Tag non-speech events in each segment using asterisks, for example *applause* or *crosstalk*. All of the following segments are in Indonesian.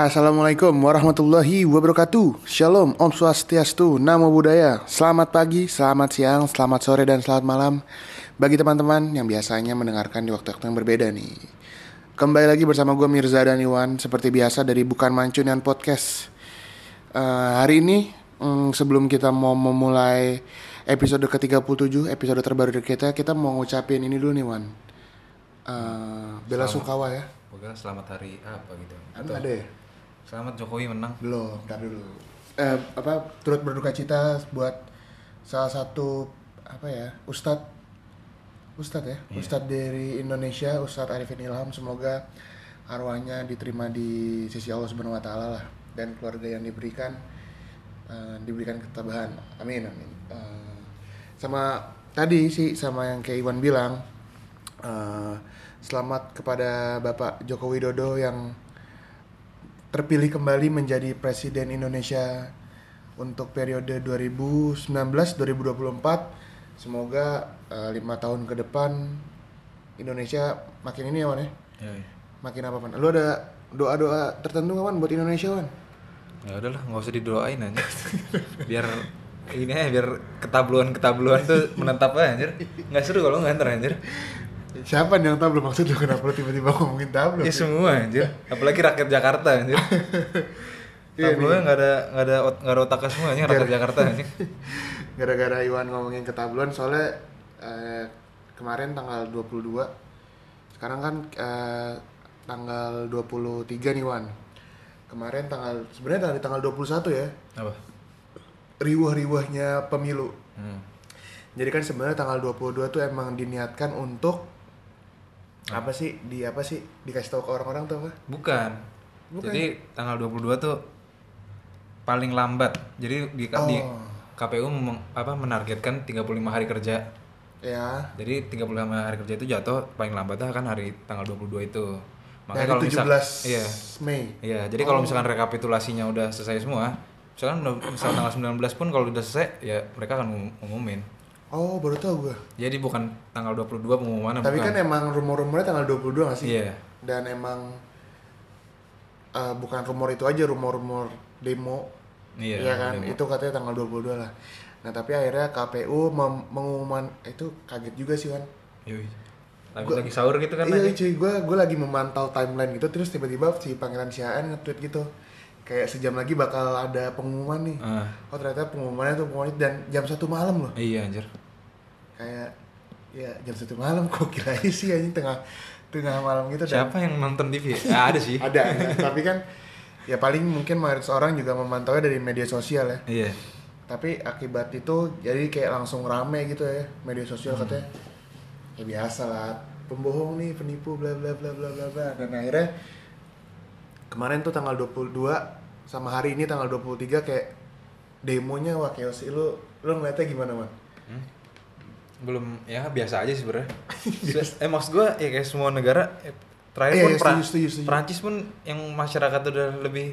Assalamualaikum warahmatullahi wabarakatuh. Shalom, Om Swastiastu, Namo Buddhaya. Selamat pagi, selamat siang, selamat sore, dan selamat malam Bagi teman-teman yang biasanya mendengarkan di waktu-waktu yang berbeda nih. Kembali lagi bersama gue Mirza dan Iwan Seperti biasa dari Bukan Mancunian Podcast. Uh, Hari ini, mm, sebelum kita mau memulai episode ke-37 Episode terbaru dari kita Kita mau ngucapin ini dulu nih Wan. Uh, Bela Sungkawa ya. Pokoknya selamat hari apa gitu. Atau ada ya? Selamat Jokowi menang. Belum, ntar dulu. Eh, apa turut berduka cita buat salah satu apa ya Ustadz Ustadz ya Iya. Ustadz dari Indonesia Ustadz Arifin Ilham semoga arwahnya diterima di sisi Allah Subhanahu Wa Taala lah dan keluarga yang diberikan eh, diberikan ketabahan amin amin Eh, sama tadi sih sama yang kayak Iwan bilang eh, selamat kepada Bapak Joko Widodo yang terpilih kembali menjadi presiden Indonesia untuk periode 2019-2024. Semoga eh, lima tahun ke depan Indonesia makin ini ya Wan ya. Ya, ya. Makin apa Wan? Lu ada doa-doa tertentu Wan buat Indonesia Wan? ya udahlah nggak usah didoain aja. biar ini aja biar ketabluan ketabluan tuh menetap aja anjir. Nggak seru kalau nggak ntar anjir. Siapa nih yang tahu belum maksud lu kenapa lu tiba-tiba ngomongin tablo? Ya semua anjir. Apalagi rakyat Jakarta anjir. *laughs* Iya, Tablonya nggak ada nggak ada nggak ada otaknya semua anjir rakyat Jakarta anjir. *laughs* Gara-gara Iwan ngomongin ketabloan soalnya eh, kemarin tanggal 22 sekarang kan eh, tanggal 23 nih Wan. Kemarin tanggal sebenarnya dari tanggal 21 ya. Apa? Riuh-riuhnya pemilu. Hmm. Jadi kan sebenarnya tanggal 22 tuh emang diniatkan untuk apa sih di apa sih dikasih tahu ke orang-orang tuh apa? Bukan. Bukan. Jadi tanggal 22 tuh paling lambat. Jadi di, di Oh. KPU mem- apa menargetkan 35 hari kerja. Ya. Jadi 35 hari kerja itu jatuh paling lambatnya kan hari tanggal 22 itu. Makanya kalau 17 misal iya. Mei. Iya, jadi kalau misalkan rekapitulasinya udah selesai semua, misalkan misal tanggal 19 pun kalau udah selesai ya mereka akan ngumumin. Oh, baru tahu gua. Jadi bukan tanggal 22 pengumuman Tapi bukan. kan emang rumor-rumornya tanggal 22 gak sih? Iya. Dan emang eh, bukan rumor itu aja, rumor-rumor demo. Iya, Iya kan? demo. Itu katanya tanggal 22 lah. Nah, tapi akhirnya KPU mengumuman itu kaget juga sih, Wan. Yoi. Lagi, Gua- lagi sahur gitu kan iya, aja. cuy, gua gua lagi memantau timeline gitu terus tiba-tiba si Pangeran Siaan nge-tweet gitu. Kayak sejam lagi bakal ada pengumuman nih. Ah, Oh, ternyata pengumumannya tuh pengumuman dan jam satu malam loh. iya anjir. Kayak ya jam satu malam *laughs* kok kira sih anjing tengah tengah malam gitu dan Siapa yang nonton TV? Ya, ada sih. *laughs* ada, ada. tapi kan ya paling mungkin mayoritas orang juga memantaunya dari media sosial ya Iya. tapi akibat itu jadi kayak langsung rame gitu ya media sosial Hmm. katanya ya biasa lah pembohong nih penipu bla bla bla bla bla bla dan akhirnya kemarin tuh tanggal 22 sama hari ini tanggal 23 kayak demonya wah chaos lu lu ngeliatnya gimana man? Hmm? Belum ya biasa aja sih sebenarnya. *laughs* eh maksud gua ya kayak semua negara eh, terakhir Iya, pun iya, Pra- setuju, setuju. Prancis pun yang masyarakat udah lebih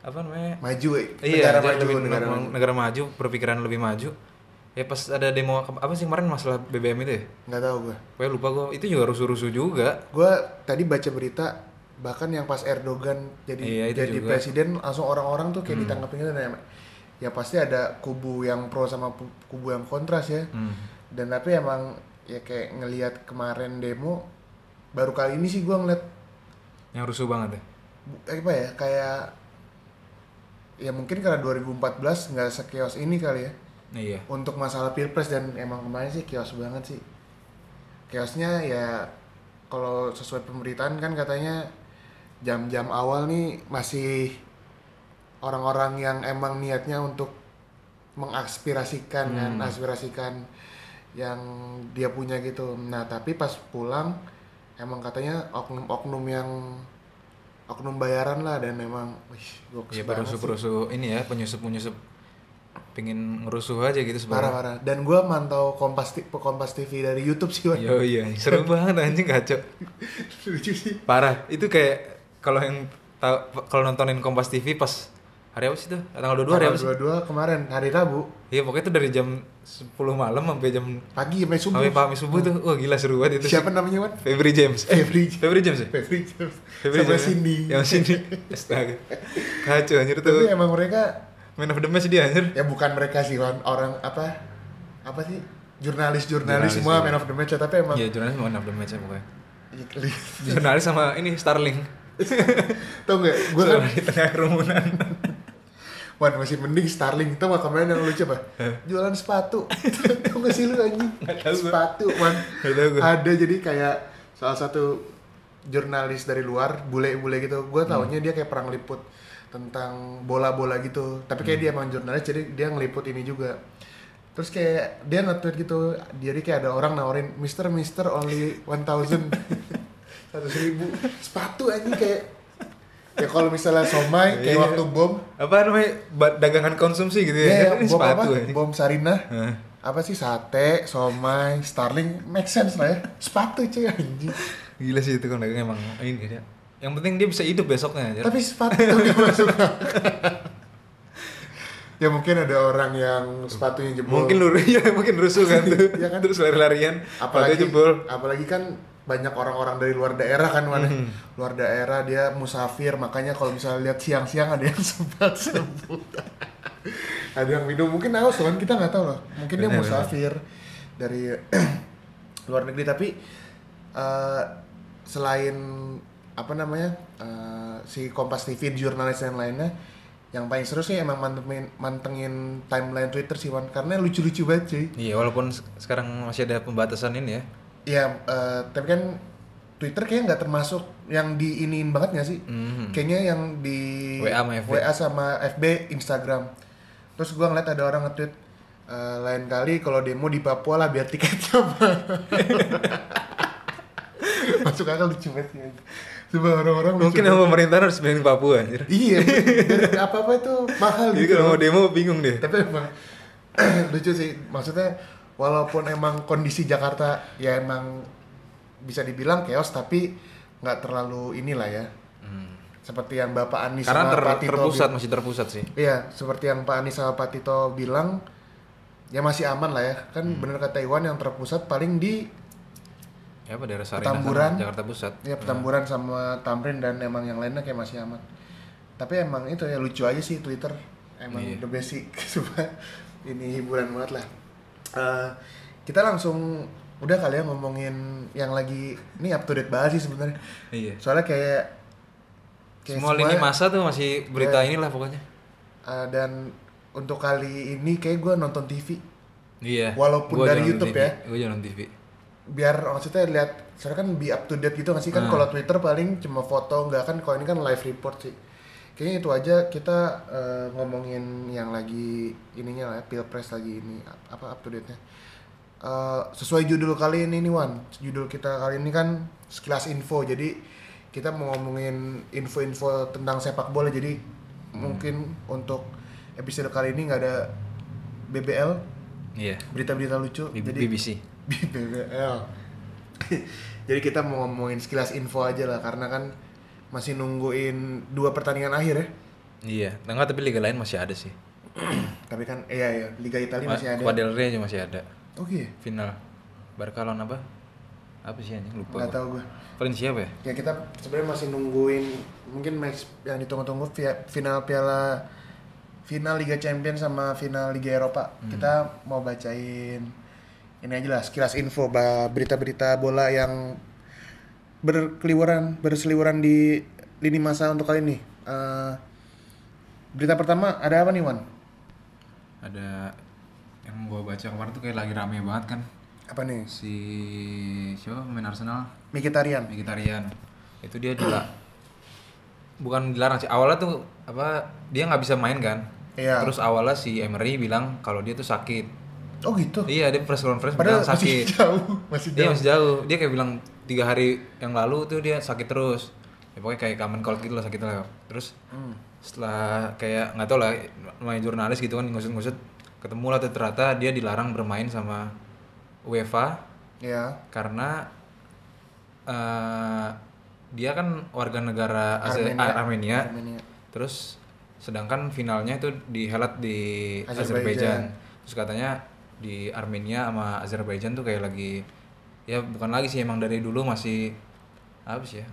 apa namanya? maju eh. Iya, negara maju lebih negara negara, maju negara maju, berpikiran lebih maju. Ya pas ada demo apa sih kemarin masalah BBM itu ya? nggak tahu gua Pokoknya lupa gua. Itu juga rusuh-rusuh juga. Gua tadi baca berita bahkan yang pas Erdogan jadi Iya, jadi juga. presiden langsung orang-orang tuh kayak Hmm. ditangkapin gitu dan ya pasti ada kubu yang pro sama kubu yang kontras ya Hmm. dan tapi emang ya kayak ngelihat kemarin demo baru kali ini sih gua ngeliat Yang rusuh banget ya. bu- apa ya kayak ya mungkin karena 2014 nggak sekios ini kali ya Iya. untuk masalah pilpres dan emang kemarin sih kios banget sih kiosnya ya kalau sesuai pemberitaan kan katanya jam-jam awal nih masih orang-orang yang emang niatnya untuk mengaspirasikan kan Hmm. aspirasikan yang dia punya gitu nah tapi pas pulang emang katanya oknum-oknum yang oknum bayaran lah dan emang wih Iya sih. perusuh-perusuh ini ya penyusup-penyusup pingin ngerusuh aja gitu sebenarnya. parah dan gua mantau kompas kompas TV dari YouTube sih. Yo iya, seru banget anjing kacau. *laughs* lucu sih Parah. Itu kayak kalau yang tahu kalau nontonin Kompas TV pas hari apa sih tuh tanggal 22 hari apa sih? 22 kemarin hari Rabu. Iya pokoknya itu dari jam 10 malam sampai jam pagi sampai subuh. sampai pagi subuh tuh wah gila seru banget itu Siapa namanya, Wan? Febri James. *laughs* Febri. Febri James ya? Febri James. Febri Sama James ya? Cindy. *laughs* yang sini astaga. Kacau anjir Tapi tuh emang mereka man of the match dia anjir. Ya bukan mereka sih Wan, orang apa apa sih? Jurnalis-jurnalis Jurnalis, semua iya. man of the match ya, tapi emang iya jurnalis man of the match ya pokoknya. Iya, *laughs* jurnalis sama ini Starling *laughs* tau nggak? Gue kan di tengah kerumunan. *laughs* Wan masih mending Starling Tau gak kemarin yang lucu apa? Jualan sepatu. *laughs* Tau gak sih lu anjing? Sepatu Wan. Ada jadi kayak Salah satu Jurnalis dari luar Bule-bule gitu. Gue Hmm. taunya dia kayak perang liput Tentang bola-bola gitu. Tapi Hmm. kayak dia emang jurnalis Jadi dia ngeliput ini juga. Terus kayak dia nge-tweet gitu. Jadi kayak ada orang nawarin Mister, Mister only 1000 Seratus ribu Sepatu anjing kayak Ya kalau misalnya somai Kayak Iya. waktu bom apa namanya dagangan konsumsi gitu ya, Kan ini bom apa? sepatu anjing. Bom Sarina. Hah. Apa sih sate, somai, Starling, make sense lah ya. Sepatu cuy anjing. gila sih itu kalau dagang emang ini dia yang penting dia bisa hidup besoknya anjir. Tapi sepatu *laughs* masuk. ya mungkin ada orang yang sepatunya jebol. mungkin lu *laughs* ya mungkin rusuh kan tuh Iya kan? terus lari-larian apalagi jebol apalagi kan banyak orang-orang dari luar daerah kan mana Hmm. luar daerah dia musafir makanya kalau misalnya lihat siang-siang ada yang *laughs* sempat sebut. Ada yang minum mungkin haus kan kita nggak tahu loh mungkin dia Bener, musafir dari *clears throat* luar negeri tapi eh, selain apa namanya eh, si Kompas TV jurnalis yang lainnya yang paling seru sih emang mantengin, mantengin timeline Twitter sih Wan karena lucu-lucu banget cuy. Iya walaupun se- sekarang masih ada pembatasan ini ya Iya, eh, tapi kan Twitter kayaknya nggak termasuk yang diiniin banget nggak sih? Mhm. Kayaknya yang di WA sama FB. WA sama FB, Instagram. Terus gua ngeliat ada orang nge-tweet eh, lain kali kalau demo di Papua lah biar tiketnya mahal." *laughs* Masuk akal lucu banget ya. Coba orang-orang mungkin sama pemerintah harus pilih Papua anjir Iya, *laughs* apa-apa itu mahal jadi gitu. kalau loh. mau demo bingung deh Tapi emang *clears throat* lucu sih, maksudnya walaupun emang kondisi Jakarta ya emang bisa dibilang chaos tapi nggak terlalu inilah ya. Hmm. Seperti yang Bapak Anies karena sama ter- Pak Tito terpusat masih terpusat sih Iya, seperti yang Pak Anies sama Pak Tito bilang ya masih aman lah ya. Kan Hmm. bener kata Iwan yang terpusat paling di ya apa daerah Sarinah Petamburan. sama Jakarta Pusat ya Petamburan sama Tamrin dan emang yang lainnya kayak masih aman. Tapi emang itu ya lucu aja sih Twitter. Emang Iya. the basic *laughs* ini hiburan banget lah. Eh, kita langsung udah kali ya ngomongin yang lagi ini up to date banget sih sebenarnya. iya Soalnya kayak, kayak semua lini masa tuh masih berita Iya. inilah pokoknya eh, dan untuk kali ini kayak gue nonton TV iya Walaupun Gua dari YouTube TV. ya. gua jangan TV biar maksudnya lihat soalnya kan be up to date gitu nggak sih kan Hmm. kalau Twitter paling cuma foto nggak kan kalau ini kan live report sih kayaknya itu aja. Kita eh, ngomongin yang lagi ininya lah ya, pilpres lagi ini apa up to date nya Eh, sesuai judul kali ini nih Wan. Judul kita kali ini kan sekilas info. Jadi kita mau ngomongin info-info tentang sepak bola. Jadi mungkin untuk episode kali ini nggak ada BBL iya. Berita-berita lucu. B- jadi BBC *laughs* BBL. *laughs* Jadi kita mau ngomongin sekilas info aja lah. Karena kan masih nungguin dua pertandingan akhir ya. iya enggak tapi liga lain masih ada sih *clears throat* Tapi kan iya ya Liga Italia masih ada. Copa del Rey juga masih ada Oke. final Barca lawan apa apa sih anjing lupa Gak gua. tahu gue. Valencia apa ya Ya kita sebenarnya masih nungguin mungkin match yang ditunggu-tunggu final Piala final Liga Champions sama final Liga Eropa. Kita mau bacain ini aja lah sekilas info berita-berita bola yang berkeliweran berseliweran di lini masa untuk kali ini. Eh, berita pertama ada apa nih Wan? ada yang gua baca kemarin tuh kayak lagi rame banget kan Apa nih? si siapa pemain Arsenal Mkhitaryan. Mkhitaryan itu dia dila bukan dilarang sih awalnya tuh apa dia nggak bisa main kan Iya. terus awalnya si Emery bilang kalau dia tuh sakit Oh gitu. iya dia press conference Padahal bilang masih sakit jauh, masih Iya jauh. masih jauh. Dia kayak bilang tiga hari yang lalu tuh dia sakit terus. Ya pokoknya kayak common cold gitu lah sakit lah. Terus Hmm. setelah kayak nggak tau lah main jurnalis gitu kan ngusut-ngusut ketemu lah tuh ternyata dia dilarang bermain sama UEFA Ya. karena eh dia kan warga negara Armenia. Armenia. Armenia. Terus sedangkan finalnya itu dihelat di Azerbaijan. Azerbaijan. Terus katanya di Armenia sama Azerbaijan tuh kayak lagi ya bukan lagi sih emang dari dulu masih apa sih ya?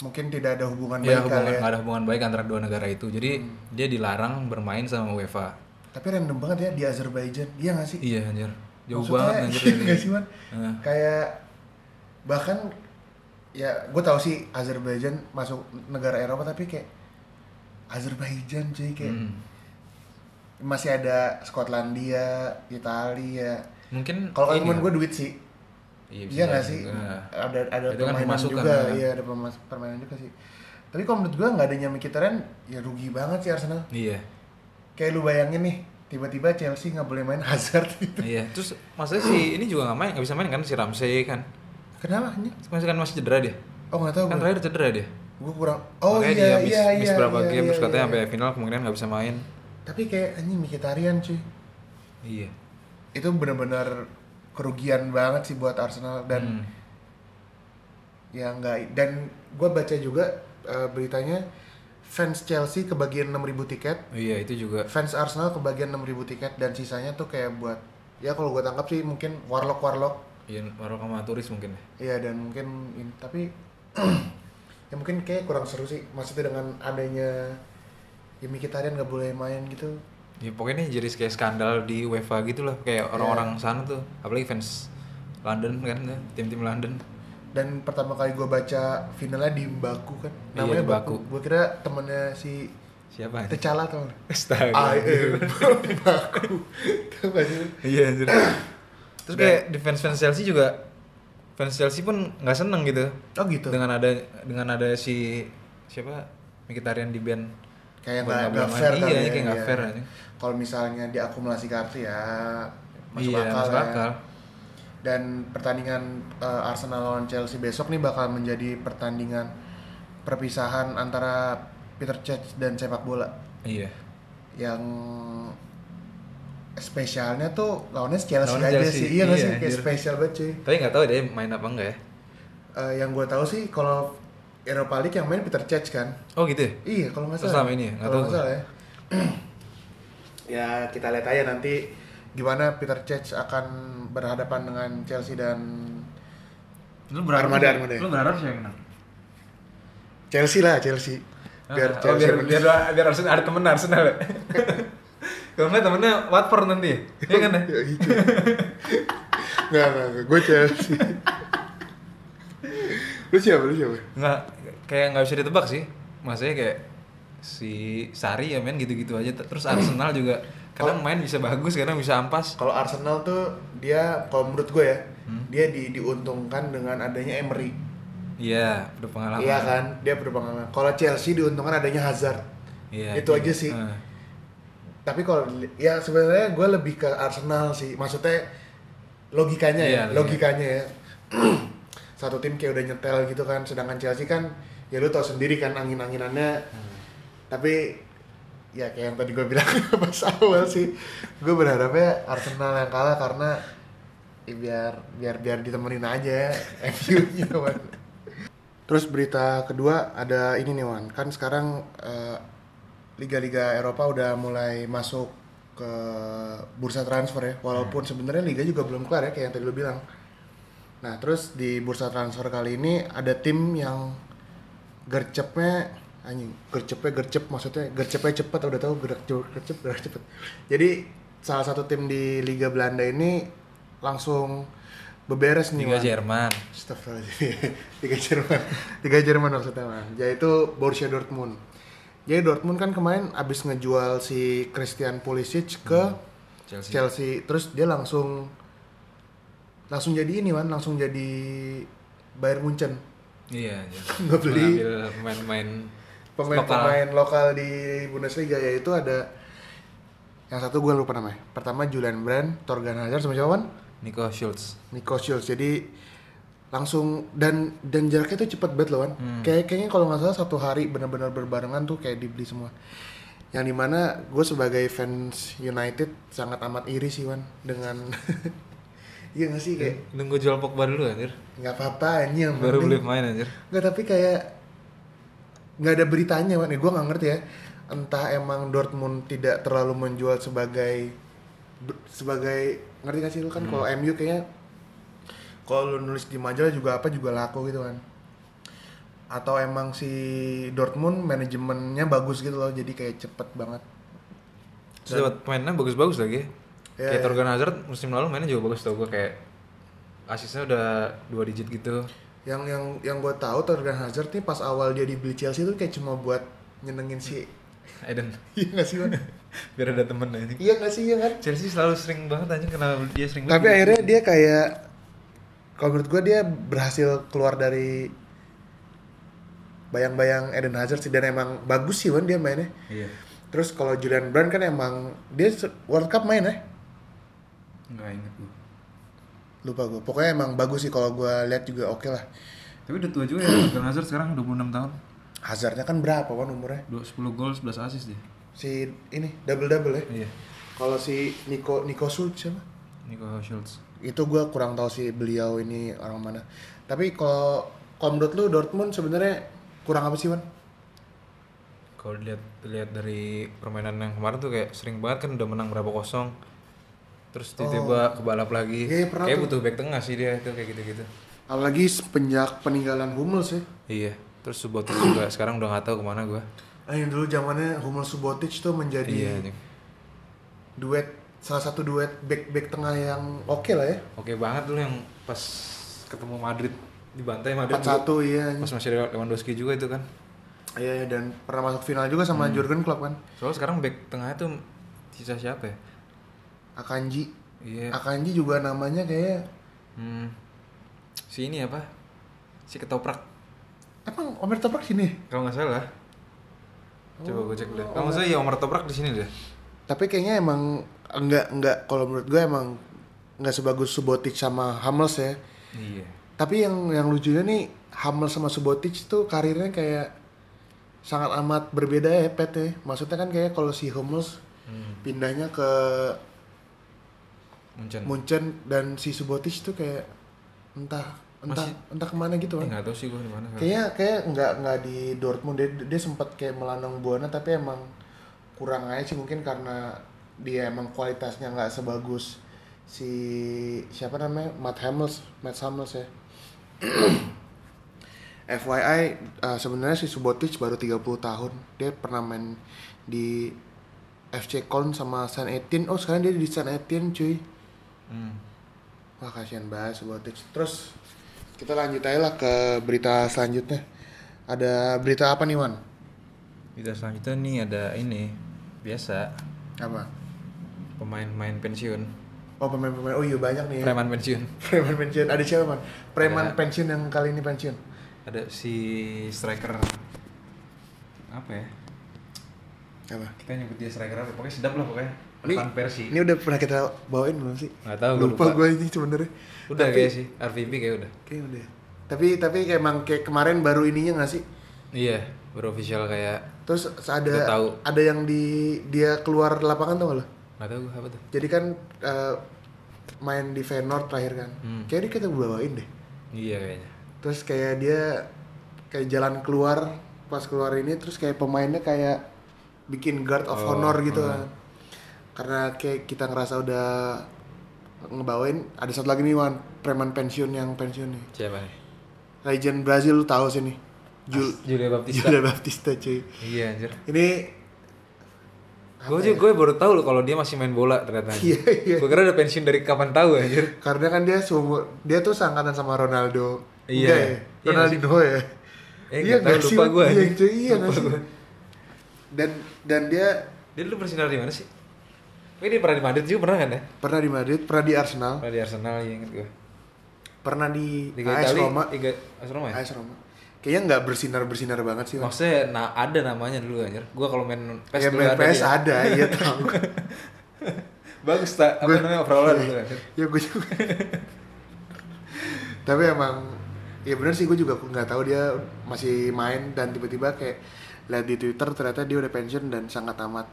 Mungkin tidak ada hubungan Ya baik hubungan ya. nggak ada hubungan baik antara dua negara itu. Jadi dia dilarang bermain sama UEFA. Tapi random banget ya di Azerbaijan. Iya gak sih? Iya anjir. Jauh Maksudnya, banget anjir *laughs* iya nggak sih, Man? Heeh. Kayak bahkan ya gue tahu sih Azerbaijan masuk negara Eropa tapi kayak Azerbaijan cuy kayak Hmm. masih ada Skotlandia, Italia. Mungkin Kalau temen ya. gue duit sih. Iya, bisa Iya nggak jadi sih? juga. Ada ada Itu kan permainan pemasukan, juga, kan? iya ada permainan juga sih. Tapi kalau menurut gue nggak adanya Mkhitaryan ya rugi banget sih Arsenal. Iya. Kayak lu bayangin nih, tiba-tiba Chelsea nggak boleh main *laughs* Hazard gitu. Iya. Terus maksudnya si ini juga nggak main, nggak bisa main kan si Ramsey kan. Kenapa? Ini? Masih kan masih cedera dia. Oh nggak tahu Kan gue. terakhir cedera dia. Gue kurang. Oh Makanya iya dia miss, iya miss iya. berapa iya, game iya, terus katanya iya. sampai final kemungkinan nggak bisa main. Tapi kayak anjing Mkhitaryan cuy. Iya. Itu benar-benar kerugian banget sih buat Arsenal dan Hmm. ya nggak dan gue baca juga eh, beritanya fans Chelsea kebagian 6000 tiket Iya itu juga. fans Arsenal kebagian 6000 tiket dan sisanya tuh kayak buat ya kalau gue tangkap sih mungkin warlock warlock Iya, baru sama turis mungkin ya. Iya dan mungkin in- tapi *clears throat* ya mungkin kayak kurang seru sih maksudnya dengan adanya ya Mkhitaryan nggak boleh main gitu Ya pokoknya ini jadi kayak skandal di UEFA gitu loh, kayak orang-orang sana tuh, apalagi fans London kan, ya, tim-tim London. dan pertama kali gue baca finalnya di Baku kan Iya, namanya di Baku. gue kira temennya si Siapa? Tecala nggak? Astaga. I am Baku Iya anjir. Terus kayak di fans-fans Chelsea juga fans Chelsea pun nggak seneng gitu oh gitu dengan ada dengan ada si siapa Mkhitaryan di band kayak nggak nggak fair main. kali Iya, ya, kayak nggak iya. fair aja. kalau misalnya diakumulasi kartu ya masuk iya, akal masuk ya. akal. dan pertandingan eh, Arsenal lawan Chelsea besok nih bakal menjadi pertandingan perpisahan antara Peter Cech dan sepak bola Iya. yang spesialnya tuh lawannya Chelsea Lawan aja Chelsea, sih iya nggak iya, sih kayak anjir. spesial banget cuy Tapi nggak tahu dia main apa enggak ya? Eh, yang gue tahu sih kalau Europa League yang main Peter Cech kan Oh gitu ya? iya kalau nggak salah selama ini ya? Nggak kalau tahu nggak salah ya *clears throat* ya kita lihat aja nanti gimana Peter Cech akan berhadapan dengan Chelsea dan Lu Armada, Armada. Lu berharap siapa yang menang? Chelsea lah Chelsea biar Ah, oh, Chelsea biar, menang. biar, biar Arsenal ada temen Arsenal ya? *laughs* Kalau nggak temennya Watford nanti ya? Iya kan ya? Ya, gitu. nggak nggak nggak. gue Chelsea *laughs* lu siapa? Lu siapa? Nggak, kayak nggak bisa ditebak sih. Maksudnya kayak si Sari ya main gitu-gitu aja. Terus Arsenal juga kadang main bisa bagus, kadang bisa ampas. Kalau Arsenal tuh dia kalau menurut gue ya Hmm. dia di, diuntungkan dengan adanya Emery. Iya, udah pengalaman iya kan? Dia berpengalaman. Kalau Chelsea diuntungkan adanya Hazard. Iya, Itu aja sih. Ah. tapi kalau ya sebenarnya gue lebih ke Arsenal sih. Maksudnya logikanya ya Iya, iya. logikanya ya *clears throat* satu tim kayak udah nyetel gitu kan sedangkan Chelsea kan ya lu tau sendiri kan angin-anginannya Hmm. tapi ya kayak yang tadi gue bilang *laughs* pas awal sih gue berharapnya Arsenal yang kalah karena ya biar biar biar ditemenin aja MU-nya *laughs* Wan. Terus berita kedua ada ini nih Wan, kan sekarang eh, liga-liga Eropa udah mulai masuk ke bursa transfer ya, walaupun sebenarnya liga juga belum kelar ya kayak yang tadi lu bilang. Nah terus di bursa transfer kali ini ada tim yang gercepnya anjing gercepnya gercep maksudnya gercepnya cepet udah tahu gerak gercep gerak cepet jadi salah satu tim di Liga Belanda ini langsung beberes nih Liga. Jerman Astagfirullahaladzim. *laughs* Liga Jerman Liga Jerman maksudnya man. yaitu Borussia Dortmund jadi Dortmund kan kemarin abis ngejual si Christian Pulisic ke Chelsea. Chelsea terus dia langsung langsung jadi ini man langsung jadi Bayern Munchen Iya, iya. *laughs* Nggak beli. Mengambil pemain-pemain pemain-pemain lokal. di Bundesliga yaitu ada yang satu gue lupa namanya pertama Julian Brand Torgan Hazard sama siapa Wan? Nico Schultz. Nico Schultz jadi langsung dan dan jaraknya tuh cepet banget loh Wan Hmm. kayak kayaknya kalau nggak salah satu hari benar-benar berbarengan tuh kayak dibeli semua yang di mana gue sebagai fans United sangat amat iri sih Wan dengan *laughs* iya gak sih kayak Nunggu jual Pogba dulu anjir. nggak apa-apa yang Baru beli pemain anjir. Nggak tapi kayak nggak ada beritanya Wan, gue nggak ngerti ya. entah emang Dortmund tidak terlalu menjual sebagai sebagai ngerti gak sih lu kan kalau MU kayaknya kalau lu nulis di majalah juga apa juga laku gitu kan atau emang si Dortmund manajemennya bagus gitu loh jadi kayak cepet banget Terus dapat pemainnya bagus-bagus lagi. Iya, kayak iya. Torgan Hazard musim lalu mainnya juga bagus tau gue kayak asisnya udah dua digit gitu. yang yang yang gue tahu Torgan Hazard nih pas awal dia dibeli Chelsea tuh kayak cuma buat nyenengin si Eden *laughs* iya gak sih Wan? *laughs* biar ada temen aja. iya gak sih iya kan Chelsea selalu sering banget aja kenapa dia sering tapi akhirnya dia kayak kalau menurut gue dia berhasil keluar dari bayang-bayang Eden Hazard sih dan emang bagus sih Wan dia mainnya Iya. terus kalau Julian Brand kan emang dia World Cup main ya Enggak inget gue. lupa gue pokoknya emang bagus sih kalau gue lihat juga oke lah Tapi udah tua juga ya Torgan Hazard *clears throat* sekarang 26 tahun. Hazardnya kan berapa Wan umurnya Dua- 10 gol 11 assist dia. si ini double double ya Iya. kalau si Nico Nico Schultz siapa Nico Schultz. itu gue kurang tahu sih beliau ini orang mana tapi kalau kalau menurut lu Dortmund sebenarnya kurang apa sih Wan Kalau dilihat lihat dari permainan yang kemarin tuh kayak sering banget kan udah menang berapa kosong. Terus tiba-tiba kebalap lagi. Iya, iya, kayak tuh. butuh back tengah sih dia itu kayak gitu-gitu. apalagi semenjak peninggalan Hummels ya Iya. Terus Subotic juga *clears throat* sekarang udah nggak tahu ke mana gue. Ah, yang dulu zamannya Hummels Subotic tuh menjadi Iya. duet salah satu duet back back tengah yang oke lah ya Oke banget dulu yang pas ketemu Madrid dibantai Madrid. 4-1 dulu. iya Pas masih ada Lewandowski juga itu kan. iya iya, dan pernah masuk final juga sama Jurgen Klopp kan Soalnya sekarang back tengahnya tuh sisa siapa ya? Akanji Iya. Akanji juga namanya kayak Hmm. Si ini apa? Si ketoprak. emang Omer Toprak sini Kalau nggak salah. Coba gue cek dulu. Kalau nggak salah ya Omar Toprak di sini deh. tapi kayaknya emang enggak enggak kalau menurut gue emang enggak sebagus Subotic sama Hummels ya Iya. tapi yang yang lucunya nih Hummels sama Subotic tuh karirnya kayak sangat amat berbeda ya Pet ya maksudnya kan kayak kalau si Hummels Hmm. pindahnya ke Munchen. Munchen dan si Subotic tuh kayak entah entah Masih- entah ke mana gitu Eh, kan nggak tahu sih gue di mana. kayaknya kayak nggak nggak di Dortmund. Dia, dia sempat kayak melandang buana tapi emang kurang aja sih. Mungkin karena dia emang kualitasnya nggak sebagus si siapa namanya? Matt Hummels Matt Hummels ya. *clears throat* FYI uh, sebenarnya si Subotic baru 30 tahun. Dia pernah main di FC Köln sama Saint Etienne. Oh sekarang dia di Saint Etienne cuy Hmm. Wah kasihan banget Subotic. Terus kita lanjut aja lah ke berita selanjutnya. Ada berita apa nih Wan? Kita selanjutnya nih ada ini biasa Apa? pemain-pemain pensiun, Oh pemain-pemain. Oh iya banyak nih. Ya. preman pensiun. *laughs* Preman pensiun. Ada siapa man? Preman Ada. pensiun yang kali ini pensiun. Ada si striker apa ya? Apa? Kita nyebut dia striker apa? Pokoknya sedap lah pokoknya. Ini- Persi. Ini udah pernah kita bawain belum sih? Nggak tahu, Lupa, lupa. gue ini sebenarnya. Udah Tapi- kayak sih, RVP kayak udah. Kayak udah. Tapi tapi kayak emang kayak kemarin baru ininya nggak sih? Iya, baru official kayak Terus ada tahu. ada yang di dia keluar lapangan tuh lo? nggak tahu gua apa tuh. Jadi kan eh, main di Feyenoord terakhir kan. Hmm. Kayak dia kita bawain deh. Iya kayaknya. terus kayak dia kayak jalan keluar pas keluar ini terus kayak pemainnya kayak bikin guard of Oh, honor gitu oh. kan karena kayak kita ngerasa udah ngebawain ada satu lagi nih Wan preman pensiun yang pensiun nih Siapa nih? legend Brazil lu tahu sih nih Jul Julia Baptista. Julia Baptista cuy Iya anjir. ini Gue juga gue baru tahu loh kalau dia masih main bola ternyata. Iya, iya. Gue kira udah pensiun dari kapan tahu anjir. karena kan dia seumur dia tuh seangkatan sama Ronaldo Iya. Enggak ya? Iya Ronaldinho ya Eh, iya nggak tahu, nggak sih lupa gua, iya, iya sih dan dan dia Dia dulu bersinar di mana sih? Ini pernah di Madrid juga pernah kan ya? pernah di Madrid pernah di Arsenal Pernah di Arsenal ya inget gue. pernah di Liga AS Roma Liga AS Roma ya? AS Roma kayaknya nggak bersinar bersinar banget sih. Maksudnya nah, ada namanya dulu anjir. Gua kalau main PES ya dulu main ada PS dia. ada *laughs* iya tahu Bagus tak? Apa Gua- namanya overall dulu anjir. ya gue juga tapi emang ya bener sih gue juga nggak tahu dia masih main dan tiba-tiba kayak lihat di Twitter ternyata dia udah pensiun dan sangat amat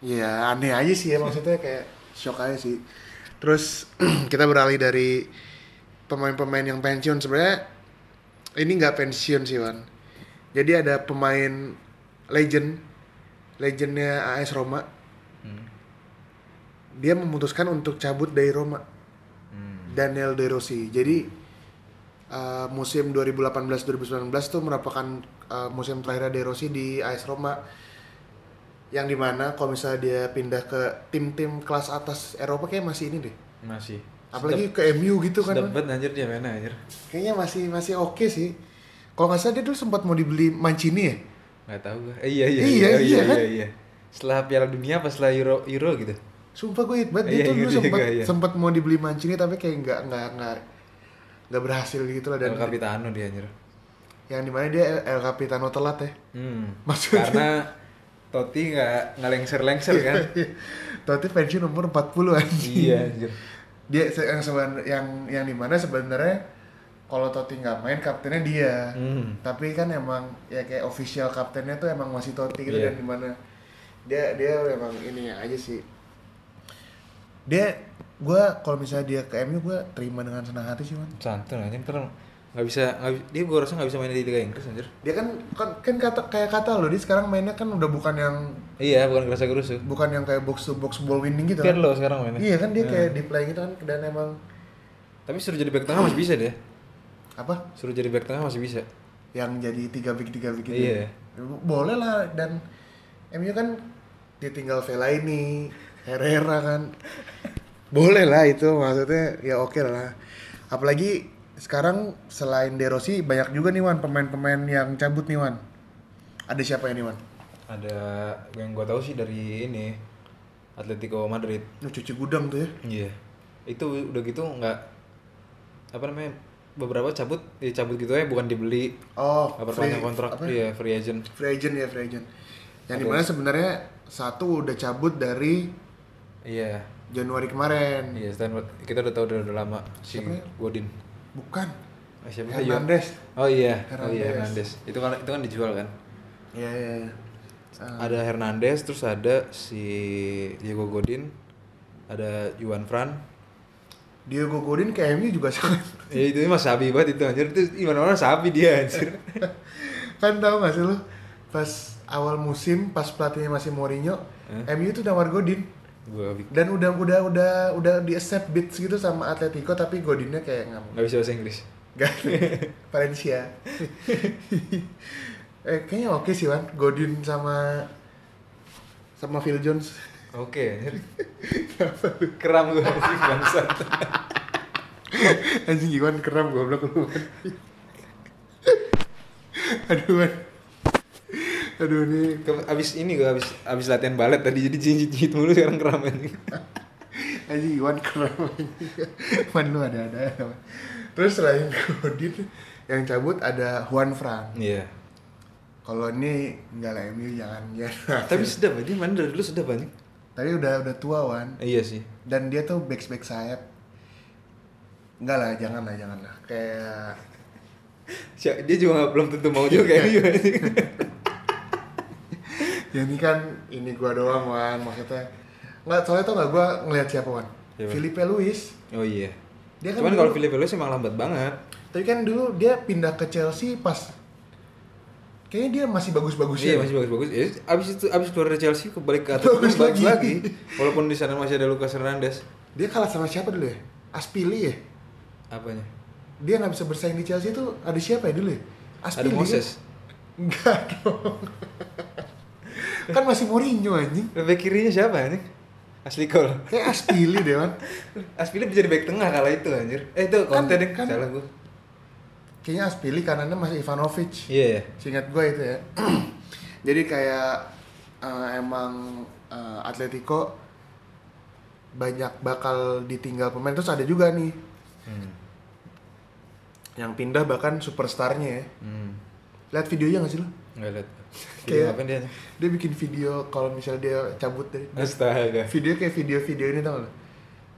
ya aneh aja sih ya maksudnya kayak shock aja sih. Terus *clears throat* kita beralih dari pemain-pemain yang pensiun. Sebenarnya ini nggak pensiun sih Wan. Jadi ada pemain legend legendnya AS Roma. Hmm. dia memutuskan untuk cabut dari Roma. Hmm. Daniel De Rossi. Jadi uh, musim 2018-2019 tuh merupakan uh, musim terakhir De Rossi di AS Roma yang di mana kalau misalnya dia pindah ke tim-tim kelas atas Eropa kayak masih ini deh Masih. apalagi ke MU gitu kan banget anjir dia mainnya anjir. kayaknya masih masih oke sih kalau nggak salah dia dulu sempat mau dibeli Mancini ya Nggak tahu gue. Eh, iya iya Iya, iya iya, iya kan? iya. iya. Setelah Piala Dunia apa setelah Euro Euro gitu. Sumpah gue inget banget Iya, dia tuh inget dulu sempat iya. sempat mau dibeli Mancini tapi kayak nggak nggak nggak nggak berhasil gitu lah dan El Capitano dia anjir. yang di mana dia El, El Capitano telat ya Hmm. Maksudnya? Karena Totti nggak nggak lengser-lengser kan. *laughs* Totti pensiun umur 40 anjing iya anjir. dia yang seben, yang yang di mana sebenarnya kalau Totti nggak main kaptennya dia Hmm. tapi kan emang ya kayak official kaptennya tuh emang masih Totti gitu Iya. dan di mana dia dia emang ininya aja sih dia gue kalau misalnya dia ke MU gue terima dengan senang hati sih man Santun anjir ntar nggak bisa bi- dia gua rasa nggak bisa main di Liga Inggris anjir. dia kan kan, kan kata kayak kata lo dia sekarang mainnya kan udah bukan yang Iya bukan kerasa gerusu. bukan yang kayak box to box ball winning gitu kan. Pirlo sekarang mainnya. iya kan dia kayak di play gitu kan dan emang Tapi suruh jadi back tengah masih bisa dia. apa Suruh jadi back tengah masih bisa. yang jadi tiga big tiga big gitu Iya. boleh lah dan MU kan ditinggal Fellaini Herrera kan *laughs* boleh lah itu maksudnya ya oke lah apalagi sekarang selain De Rossi banyak juga nih Wan pemain-pemain yang cabut nih Wan. Ada siapa ya nih Wan? Ada yang gua tahu sih dari ini Atletico Madrid. Lu cuci gudang tuh ya? Iya. Itu udah gitu nggak apa namanya beberapa cabut ya cabut gitu ya bukan dibeli. Oh apa free- kontrak. apa? iya free agent. Free agent ya free agent. Yang di mana sebenarnya satu udah cabut dari iya. Januari kemarin. Iya Stanford. Kita udah tahu udah, udah lama si ya? Godin bukan. Ah, siapa Hernandez. Oh iya. Oh Hernandez. iya Hernandez. Itu kan itu kan dijual kan? Iya iya. iya. Ah, ada Hernandez terus ada si Diego Godin ada Juan Fran. Diego Godin ke MU juga sangat. *laughs* ya itu mah sabi banget itu anjir. Itu gimana mana sabi dia anjir. *laughs* Kan tahu gak sih lu? Pas awal musim pas pelatihnya masih Mourinho, Eh? MU tuh nawar Godin gua dan udah udah udah udah di accept beats gitu sama Atletico tapi Godinnya kayak nggak nggak bisa bahasa Inggris Gak *laughs* Valencia. eh kayaknya oke sih Wan, Godin sama sama Phil Jones. oke anjir keram gue anjing bangsat *laughs* Anjing Iwan goblok lu. Wan. Aduh. Aduh nih Ke- abis ini gue abis abis latihan balet tadi jadi jinjit jinjit mulu sekarang keram anjing *laughs* Anjing Iwan keren Man *laughs* lu ada-ada Terus selain *laughs* Godin yang cabut ada Juan Fran. Iya. Kalau ini enggak lah MU jangan ya. tapi sedap ya, dia main dari dulu sedap anjing Tapi udah udah tua Wan. Iya sih. Dan dia tuh back back sayap. Enggak lah jangan lah jangan lah. Kayak dia juga belum tentu mau juga kayak gitu. anjing ya ini kan ini gua doang Wan maksudnya Nggak soalnya tuh nggak gua ngelihat siapa Wan Siapa? Filipe Luis oh iya Dia kan cuman kalau Philip Luis emang lambat banget Tapi kan dulu dia pindah ke Chelsea pas Kayaknya dia masih bagus-bagus iya ya masih bagus-bagus ya, abis itu abis keluar dari Chelsea kebalik ke atas Bagus lagi. lagi. walaupun di sana masih ada Lucas Hernandez Dia kalah sama siapa dulu ya? Aspili ya? apanya Dia nggak bisa bersaing di Chelsea itu ada siapa ya dulu ya? ada Moses Kan? Enggak dong. *laughs* kan masih Mourinho anjing. Back kirinya siapa anjing? Asli Cole. Kayak Aspili deh, Man. Aspili bisa jadi back tengah kala itu anjir. Eh itu Kan- Conte deh, kan- salah gua. Kayaknya Aspili kanannya masih Ivanovic. Iya ya. Seingat gue itu ya. *clears throat* Jadi kayak eh, emang eh, Atletico banyak bakal ditinggal pemain terus ada juga nih Hmm. yang pindah bahkan superstarnya ya. Hmm. Lihat videonya gak sih lo? Enggak lihat. Kayak- apa dia? Dia bikin video kalau misalnya dia cabut dari Astaga. video kayak video-video ini tau gak?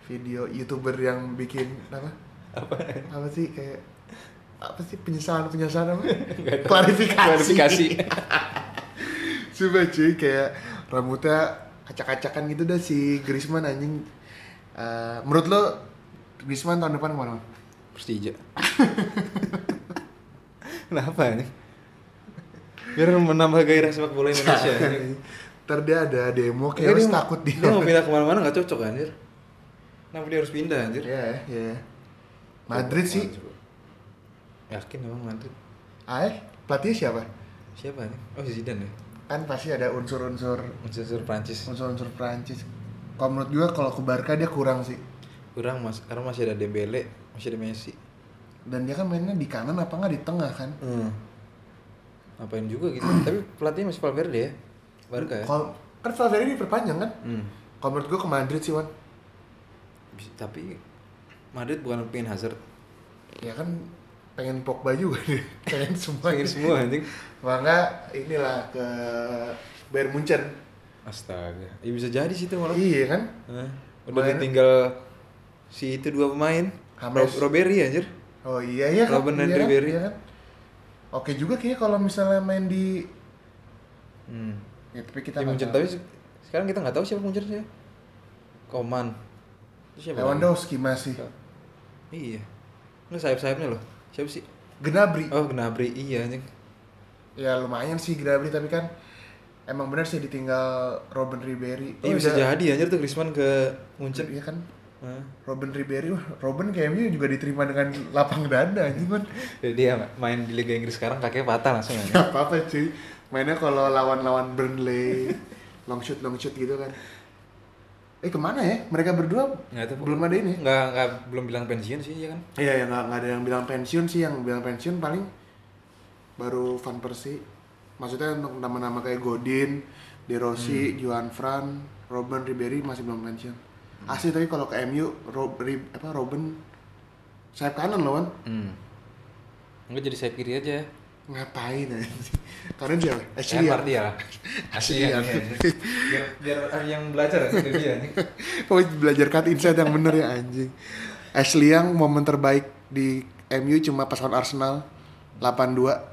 Video youtuber yang bikin apa? Apa? Apa sih kayak apa sih penyesalan penyesalan apa? *laughs* Klarifikasi. Klarifikasi. *laughs* Coba cuy kayak rambutnya acak-acakan gitu dah si Griezmann anjing. Eh, menurut lo Griezmann tahun depan mana? Persija. *laughs* Kenapa ini? Biar menambah gairah sepak bola Indonesia. *laughs* Ntar dia ada demo Kayak harus takut dia. Dia mau pindah ke mana-mana nggak cocok anjir. Kenapa dia harus pindah anjir? Iya, iya. Madrid sih. Yakin emang Madrid. Ae, pelatihnya siapa? Siapa nih? Oh Zidane ya. Kan pasti ada unsur-unsur Unsur Prancis. unsur-unsur Prancis. Kalau menurut gua kalau ke Barca dia kurang sih. Kurang mas, karena masih ada Dembele, masih ada Messi. Dan dia kan mainnya di kanan apa nggak di tengah kan? Hmm. Ngapain juga gitu. *clears throat* Tapi pelatihnya masih Valverde ya. Barca ya. Kalau kan Valverde ini perpanjang kan? Hmm. Kalau menurut gua ke Madrid sih Wan. Tapi Madrid bukan pengen Hazard. Ya kan pengen Pogba juga deh. *laughs* pengen semua. Pengen semua anjing. Maka inilah ke Bayern Munchen. Astaga. Ya bisa jadi sih itu malah. Iya kan? Hah? Udah Main- ditinggal si itu dua pemain. James. Ro Roberi anjir. Oh iya iya kan. Dan. Iya kan? Oke juga kayaknya kalau misalnya main di Hmm. ya tapi kita Munchen tahu. tapi se- sekarang kita nggak tahu siapa Munchen sih. Koman. Itu siapa? Lewandowski masih. Iya. Nggak sayap-sayapnya loh. Siapa sih? Gnabry. Oh, Gnabry. Iya anjing. Ya lumayan sih Gnabry tapi kan emang benar sih ditinggal Robin Ribery. Iya bisa jadi anjir tuh Griezmann ke Munchen. Iya kan? Hah? Robin Ribery, wah, Robin kayaknya juga diterima dengan lapang dada anjing kan. Jadi dia main di Liga Inggris sekarang kakinya patah langsung *laughs* aja. Gak apa-apa cuy. Mainnya kalau lawan-lawan Burnley, long shoot long shoot gitu kan. Eh ke mana ya? Mereka berdua Nggak tahu. belum ada ini. Nggak nggak belum bilang pensiun sih ya kan. Iya ya nggak nggak ada yang bilang pensiun sih, yang bilang pensiun paling baru Van Persie. Maksudnya untuk nama-nama kayak Godin, De Rossi, Johan Fran, Robin Ribery masih belum pensiun. Asli tapi kalau ke MU, Rob, Ri- apa Robin sayap kanan loh kan? Hmm. Enggak jadi sayap kiri aja. Ngapain aja? Kanan siapa? Kan Ashley ya? *laughs* Asli Iya. Biar biar yang belajar ya dari dia nih. *laughs* Oh belajar cut inside yang bener ya anjing. Ashley yang momen terbaik di MU cuma pas lawan Arsenal 8-2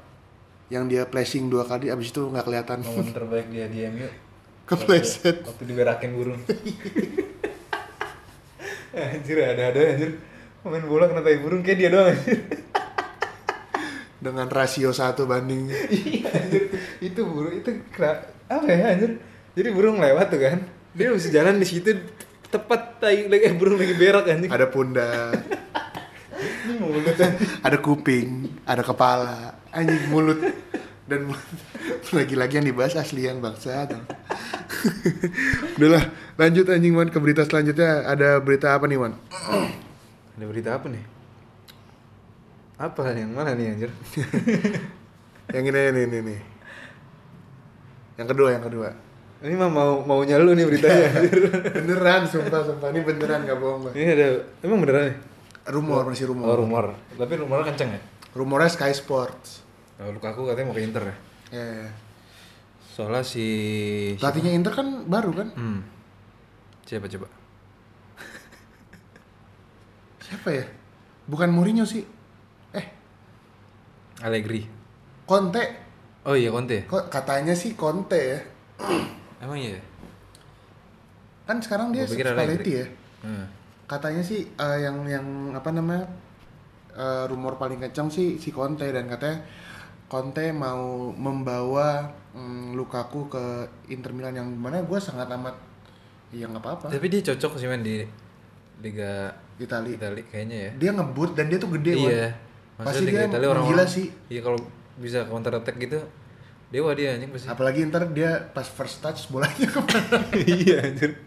yang dia flashing dua kali abis itu nggak kelihatan Momen terbaik dia di MU. *laughs* kepleset Waktu diberakin burung. Anjir ada ada anjir. Main bola kena tai burung kayak dia doang anjir. dengan rasio satu banding *laughs* Iya anjir. Itu burung itu kena apa ya anjir. Jadi burung lewat tuh kan. Dia bisa jalan di situ tepat tai lagi eh, burung lagi berak anjing. ada pundak Ini mulut ada kuping ada kepala anjing mulut dan *laughs* lagi-lagi yang dibahas asli yang bangsa *laughs* udahlah lanjut anjing man ke berita selanjutnya ada berita apa nih man Ada berita apa nih? Apa yang mana nih anjir? *laughs* yang ini ini ini, ini. yang kedua yang kedua Ini mah mau maunya lu nih beritanya *laughs* beneran sumpah sumpah ini beneran gak bohong Bang. Ini ada emang beneran nih? rumor masih rumor Oh rumor. Tapi rumornya kenceng ya? rumornya Sky Sports Oh, Lukaku katanya mau ke Inter ya. ya ya. Soalnya si pelatihnya Inter kan baru kan Hmm. Siapa coba? siapa ya bukan Mourinho sih eh Allegri. Conte Oh iya Conte. kok katanya sih Conte ya *clears throat* Emang iya. kan sekarang dia Spalletti ya Hmm. katanya sih eh, yang yang apa namanya eh, rumor paling kencang sih si Conte dan katanya Conte mau membawa mm, Lukaku ke Inter Milan yang mana gue sangat amat ya nggak apa-apa Tapi dia cocok sih main di Liga Itali Italia kayaknya ya. dia ngebut dan dia tuh gede iya. pasti Maksudnya dia Liga Italia orang-orang gila sih Iya kalau bisa counter attack gitu dewa dia anjing pasti. apalagi ntar dia pas first touch bolanya ke mana *laughs* iya anjir.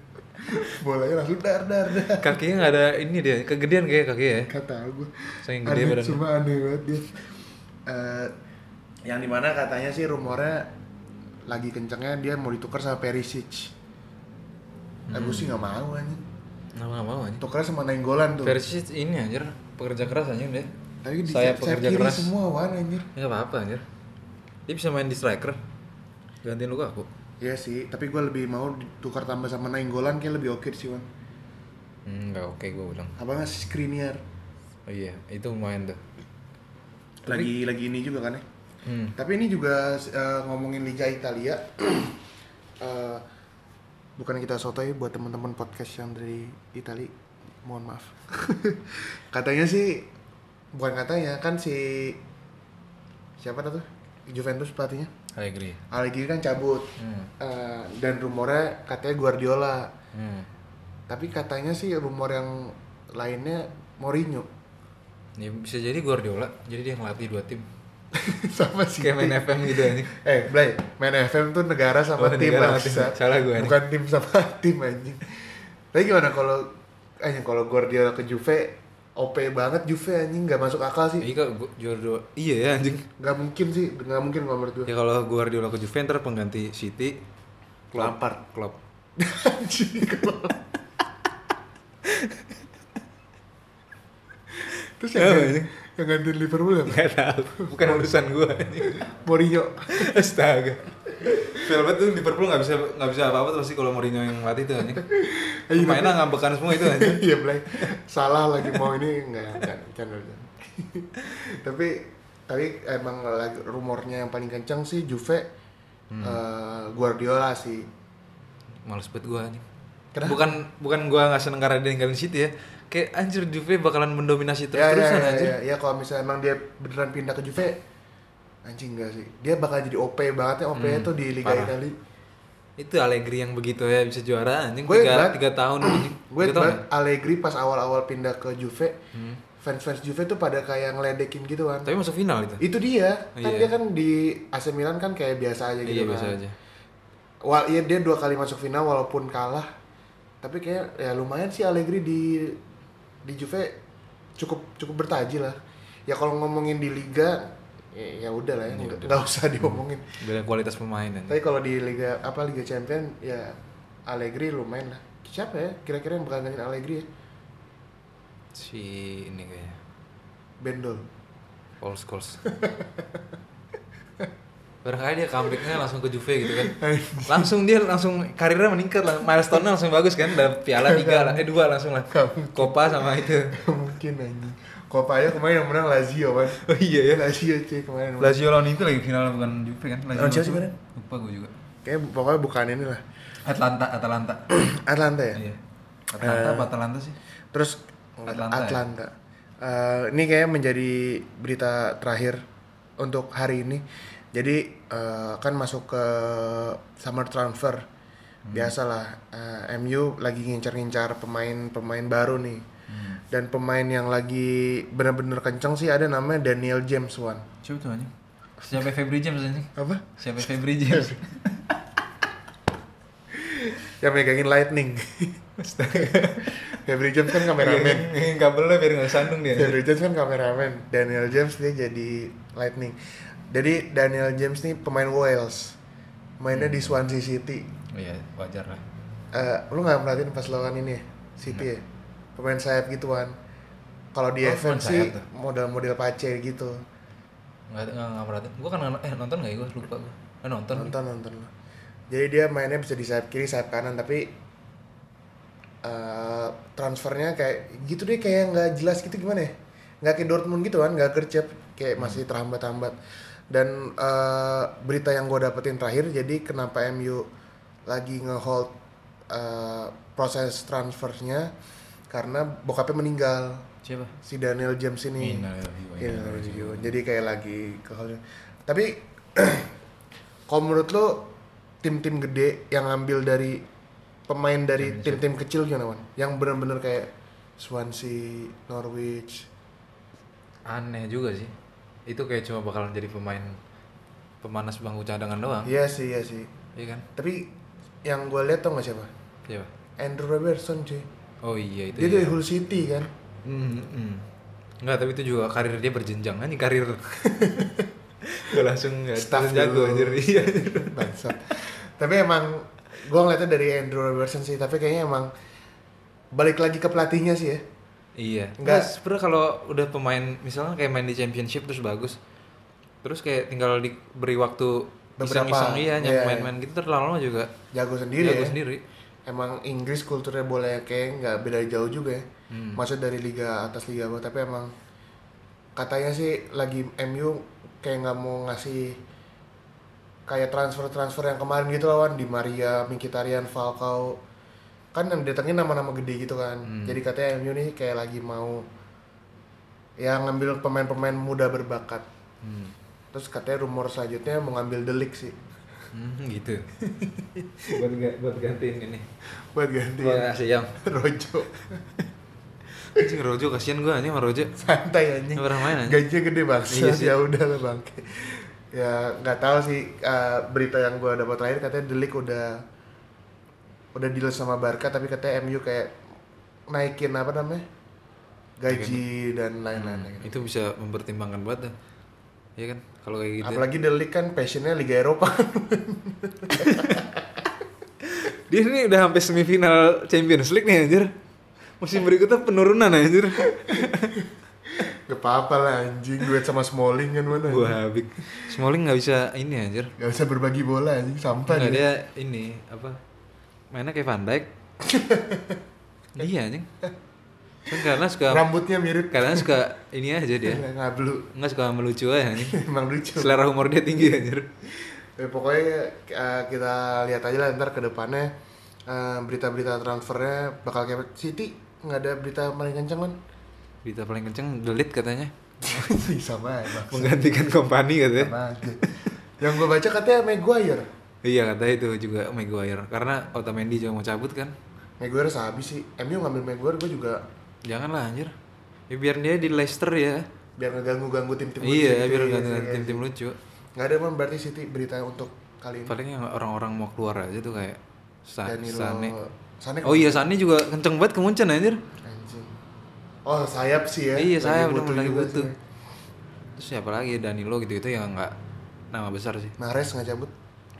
bolanya langsung dar dar dar Kakinya nggak ada ini dia, kegedean kayak kaki ya. kata gue Saking gede badannya. cuma aneh banget dia Eh, yang di mana katanya sih rumornya lagi kencengnya dia mau ditukar sama Perisic hmm. gue sih nggak mau anjing Nggak nggak mau anjing. tukernya sama Nainggolan tuh Versi ini anjir, pekerja keras anjing dia. tapi di Saya pekerja kiri keras. semua wan anjir nggak apa-apa anjir. Dia bisa main di striker. Gantiin Lukaku. Iya sih, tapi gue lebih mau ditukar tambah sama Nainggolan kayak lebih oke sih wan Hmm, nggak oke gue bilang. apa nggak Skriniar Oh iya, itu main tuh. lagi lagi ini juga kan ya Hmm. Tapi ini juga eh, ngomongin Liga Italia. *clears throat* Eh, bukan kita sotoy buat teman-teman podcast yang dari Itali. Mohon maaf. *laughs* katanya sih bukan katanya kan si siapa tuh? Juventus pelatihnya? Allegri. Allegri kan cabut Hmm. Eh, dan rumornya katanya Guardiola Hmm. tapi katanya sih rumor yang lainnya Mourinho Ya, bisa jadi Guardiola, jadi dia ngelatih dua tim. *laughs* sama sih Kayak main FM gitu anjing. eh Blay main FM tuh negara sama Oh, tim negara lah. Salah gua nih. bukan tim sama *laughs* tim anjing tapi gimana kalau eh kalau Guardiola ke Juve OP banget Juve anjing nggak masuk akal sih Iya kok Guardiola. Iya ya anjing. nggak mungkin sih nggak mungkin kalau menurut gue Ya kalau Guardiola ke Juve ntar pengganti City Klopp. Lampard. Klopp. Anjing, kalau- *laughs* terus ganti- anjing? Yang gantiin Liverpool ya Gak tahu. Bukan urusan gua anjing. Mourinho Astaga. Filmnya tuh Liverpool nggak bisa nggak bisa apa-apa terus sih kalau Mourinho yang ngelatih tuh anjing. Iya, Mainnya ngambekan semua itu anjing. iya Blay salah lagi mau ini canda canda. tapi tapi emang lagi rumornya yang paling kencang sih Juve Hmm. eh, Guardiola sih Males banget gua anjing. Kenapa? Bukan bukan gua nggak seneng karena dia ninggalin City ya. Kayak anjir Juve bakalan mendominasi ya, ya, terus-terusan ya, anjir. ya, ya, kalau misalnya emang dia beneran pindah ke Juve anjing enggak sih dia bakal jadi OP banget ya OP nya Hmm, tuh di Liga parah. Italia Itu Allegri yang begitu ya bisa juara anjing Gue tiga, tiga tahun *clears throat* anjing. gue tahun banget Allegri pas awal-awal pindah ke Juve Hmm. fans-fans Juve tuh pada kayak ngeledekin gitu kan Tapi masuk final itu. itu dia kan Iya. dia kan di AC Milan kan kayak biasa aja gitu Iya kan biasa aja. Wal, iya dia dua kali masuk final walaupun kalah. Tapi kayak ya lumayan sih Allegri di di Juve cukup cukup bertaji lah. Ya kalau ngomongin di liga ya, ya udah lah ya, Ya nggak usah diomongin. Beda kualitas pemain. Tapi kalau di liga apa Liga Champion ya Allegri lumayan lah. Siapa ya kira-kira yang bakal gantiin Allegri ya? Si ini kayaknya. Bendol. Paul Scholes. *laughs* Barangkali dia comebacknya langsung ke Juve gitu kan. Langsung dia langsung karirnya meningkat lah. Milestone-nya langsung bagus kan. Dapat piala tiga lah. Eh dua langsung lah. Copa sama itu. Mungkin anjing. Copa aja kemarin yang menang Lazio kan. Oh iya ya. Lazio cuy kemarin. Lazio lawan itu lagi final bukan Juve kan? Lazio Lawan sih kemarin? Lupa gue juga. Kayak pokoknya bukan ini lah. Atlanta, Atalanta. *clears throat* Atlanta ya? Iya. Atlanta apa Atalanta sih? Terus Atlanta Atlanta. ya? Eh, ini kayak menjadi berita terakhir untuk hari ini. Jadi eh, kan masuk ke summer transfer. Hmm. Biasalah eh, MU lagi ngincar-ngincar pemain-pemain baru nih. Hmm. Dan pemain yang lagi bener-bener kenceng sih ada namanya Daniel James Wan. Coba tuh anjing. Siapa Febri James anjing? Apa? Siapa Febri James? *laughs* Yang megangin Lightning. *laughs* Febri James kan kameramen. Ngegeng kabelnya biar nggak sandung dia. Daniel James kan kameramen. Daniel James dia jadi Lightning. Jadi Daniel James nih pemain Wales. Mainnya di Swansea City. Oh iya, wajar lah. Eh, lu nggak merhatiin pas lawan ini ya? City ya? Pemain sayap gitu kan. Kalau di Oh, FM sih model-model pace gitu. Nggak nggak nggak merhatiin. Gua kan eh nonton nggak ya gua lupa gua. Eh nonton. Nonton nonton lu. Jadi dia mainnya bisa di sayap kiri, sayap kanan tapi eh, transfernya kayak gitu deh kayak nggak jelas gitu gimana ya? Nggak kayak Dortmund gitu kan, nggak gercep kayak masih terhambat-hambat. Dan eh, berita yang gue dapetin terakhir, jadi kenapa MU lagi ngehold eh, proses transfernya karena bokapnya meninggal Siapa? si Daniel James ini. Iya, raji'un. Jadi kayak lagi ke Tapi *clears throat* kalau menurut lo tim-tim gede yang ambil dari pemain dari tim-tim kecil gimana Wan? Yang bener-bener kayak Swansea, Norwich. Aneh juga sih. Itu kayak cuma bakalan jadi pemain pemanas bangku cadangan doang. Iya sih, iya sih. Iya kan? Tapi yang gue lihat tau gak siapa? Siapa? Andrew Robertson cuy. Oh iya itu. Dia iya. dari Hull City kan. Hmm, hmm. Enggak, tapi itu juga karir dia berjenjang anjing karir. *laughs* Gak langsung gak Staff jago anjir. Iya. *laughs* Bangsat. tapi emang gue ngeliatnya dari Andrew Robertson sih, tapi kayaknya emang balik lagi ke pelatihnya sih ya. Iya. Enggak. Enggak, sebenarnya kalau udah pemain misalnya kayak main di championship terus bagus. Terus kayak tinggal diberi waktu Beberapa, iseng-iseng iya, iya, nyampe iya. main-main gitu terus lama-lama juga Jago sendiri jago ya. sendiri. Emang Inggris kulturnya boleh kayak nggak beda jauh juga ya. Hmm. Maksud dari liga atas liga bawah, tapi emang katanya sih lagi MU kayak nggak mau ngasih kayak transfer-transfer yang kemarin gitu lawan di Maria, Mkhitaryan, Falcao kan yang datangin nama-nama gede gitu kan. Hmm. Jadi katanya MU nih kayak lagi mau ya ngambil pemain-pemain muda berbakat. Hmm. terus katanya rumor selanjutnya mau ngambil delik sih Hmm, gitu. *laughs* buat ga- buat gantiin ini. buat ganti Buat kasih yang. *laughs* Rojo Anjing Rojo kasihan gua anjing sama Rojo. santai anjing pernah main anjing. gajinya gede banget Iya sih. ya udah lah bang ya nggak tahu sih eh, berita yang gue dapat terakhir katanya delik udah udah deal sama Barca tapi katanya MU kayak naikin apa namanya gaji dan lain-lain gitu. Itu bisa mempertimbangkan banget dah. Iya kan? Kalau kayak gitu. apalagi delik kan passionnya Liga Eropa *laughs* Dia ini udah sampai semifinal Champions League nih anjir. Musim berikutnya penurunan anjir. *laughs* Gak apa-apa lah anjing duet sama Smalling kan mana Gua habis. Smalling nggak bisa ini anjir. Gak bisa berbagi bola anjing sampah Enggak dia. dia ini apa? Mainnya kayak Van Dijk. *laughs* iya anjing. Kan karena suka Rambutnya mirip karena suka ini aja dia. ngablu Enggak suka melucu aja anjing. *laughs* Emang lucu Selera humor dia tinggi anjir. Ya, pokoknya eh, kita lihat aja lah ntar ke depannya eh, berita-berita transfernya bakal kayak City nggak ada berita paling kenceng kan? Berita paling kenceng delete katanya. *laughs* sama ya. Menggantikan kompani katanya. Sama aja. Yang gue baca katanya Maguire. Iya kata itu juga Maguire karena Otamendi juga mau cabut kan. Maguire sehabis sih. MU ngambil Maguire gue juga Janganlah anjir. Ya biar dia di Leicester ya. biar ngeganggu-ganggu tim-tim lucu Iya, gitu biar ya, iya, iya. tim-tim lucu. Nggak ada emang berarti City berita untuk kali ini. Paling yang orang-orang mau keluar aja tuh kayak Sa Danilo- Sane. Sane Oh iya Sane juga kenceng banget kemuncen anjir. Anjing. Oh sayap sih ya. Iya, sayap, udah lagi butuh. Terus siapa lagi Danilo gitu-gitu yang nggak nama besar sih. Mahrez nggak cabut.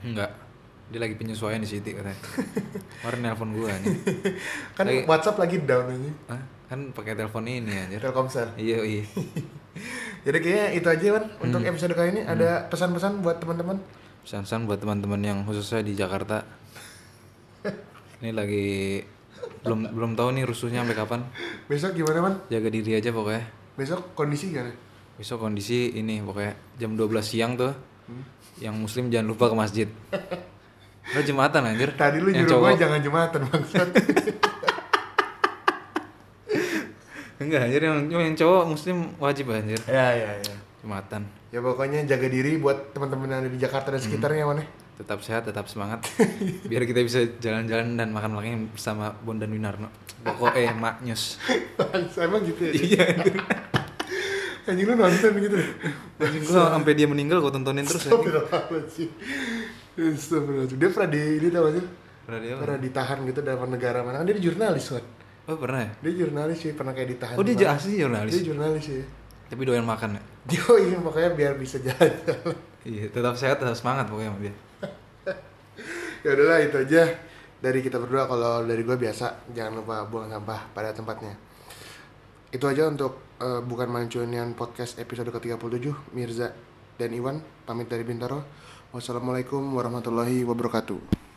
Enggak. Dia lagi penyesuaian di City katanya. *laughs* Kemarin nelpon gua nih. *laughs* Kan Lagi- WhatsApp lagi down ini. Hah? Kan pakai telepon ini anjir. Telkomsel. Iya, iya. *laughs* Jadi kayaknya itu aja kan untuk Hmm. episode kali ini. Ada pesan-pesan buat teman-teman? Pesan-pesan buat teman-teman yang khususnya di Jakarta. Ini lagi belum belum tahu nih rusuhnya sampai kapan. Besok gimana man? Jaga diri aja pokoknya. Besok kondisi gimana? Besok kondisi ini pokoknya jam 12 siang tuh. Yang muslim jangan lupa ke masjid. Lo jumatan anjir. Tadi lu yang nyuruh gue jangan jumatan bangsat. Enggak anjir yang yang cowok muslim wajib anjir. ya ya ya. Jumatan. Ya pokoknya jaga diri buat teman-teman yang ada di Jakarta dan sekitarnya mana? Tetap sehat, tetap semangat. Biar kita bisa jalan-jalan dan makan-makan bersama Bondan Winarno. Pokok eh Mak News. *laughs* Bangsa, Emang gitu ya? Iya. Anjing lu nonton gitu. Anjing gua sampai dia meninggal gua tontonin terus anjing. Astagfirullahaladzim. Dia pernah di ini tau sih? Pernah dia? Pernah ditahan gitu dalam negara mana? Kan dia jurnalis kan? Oh pernah ya? Dia jurnalis sih, pernah kayak ditahan. Oh dia di mana. asli jurnalis? Dia jurnalis sih. Tapi doyan makan ya? Dia iya pokoknya biar bisa jalan-jalan. Iya, tetap sehat, tetap semangat pokoknya sama dia. *laughs* ya udahlah itu aja dari kita berdua kalau dari gue biasa jangan lupa buang sampah pada tempatnya itu aja untuk eh, bukan mancunian podcast episode ke-37 Mirza dan Iwan pamit dari Bintaro. Wassalamualaikum warahmatullahi wabarakatuh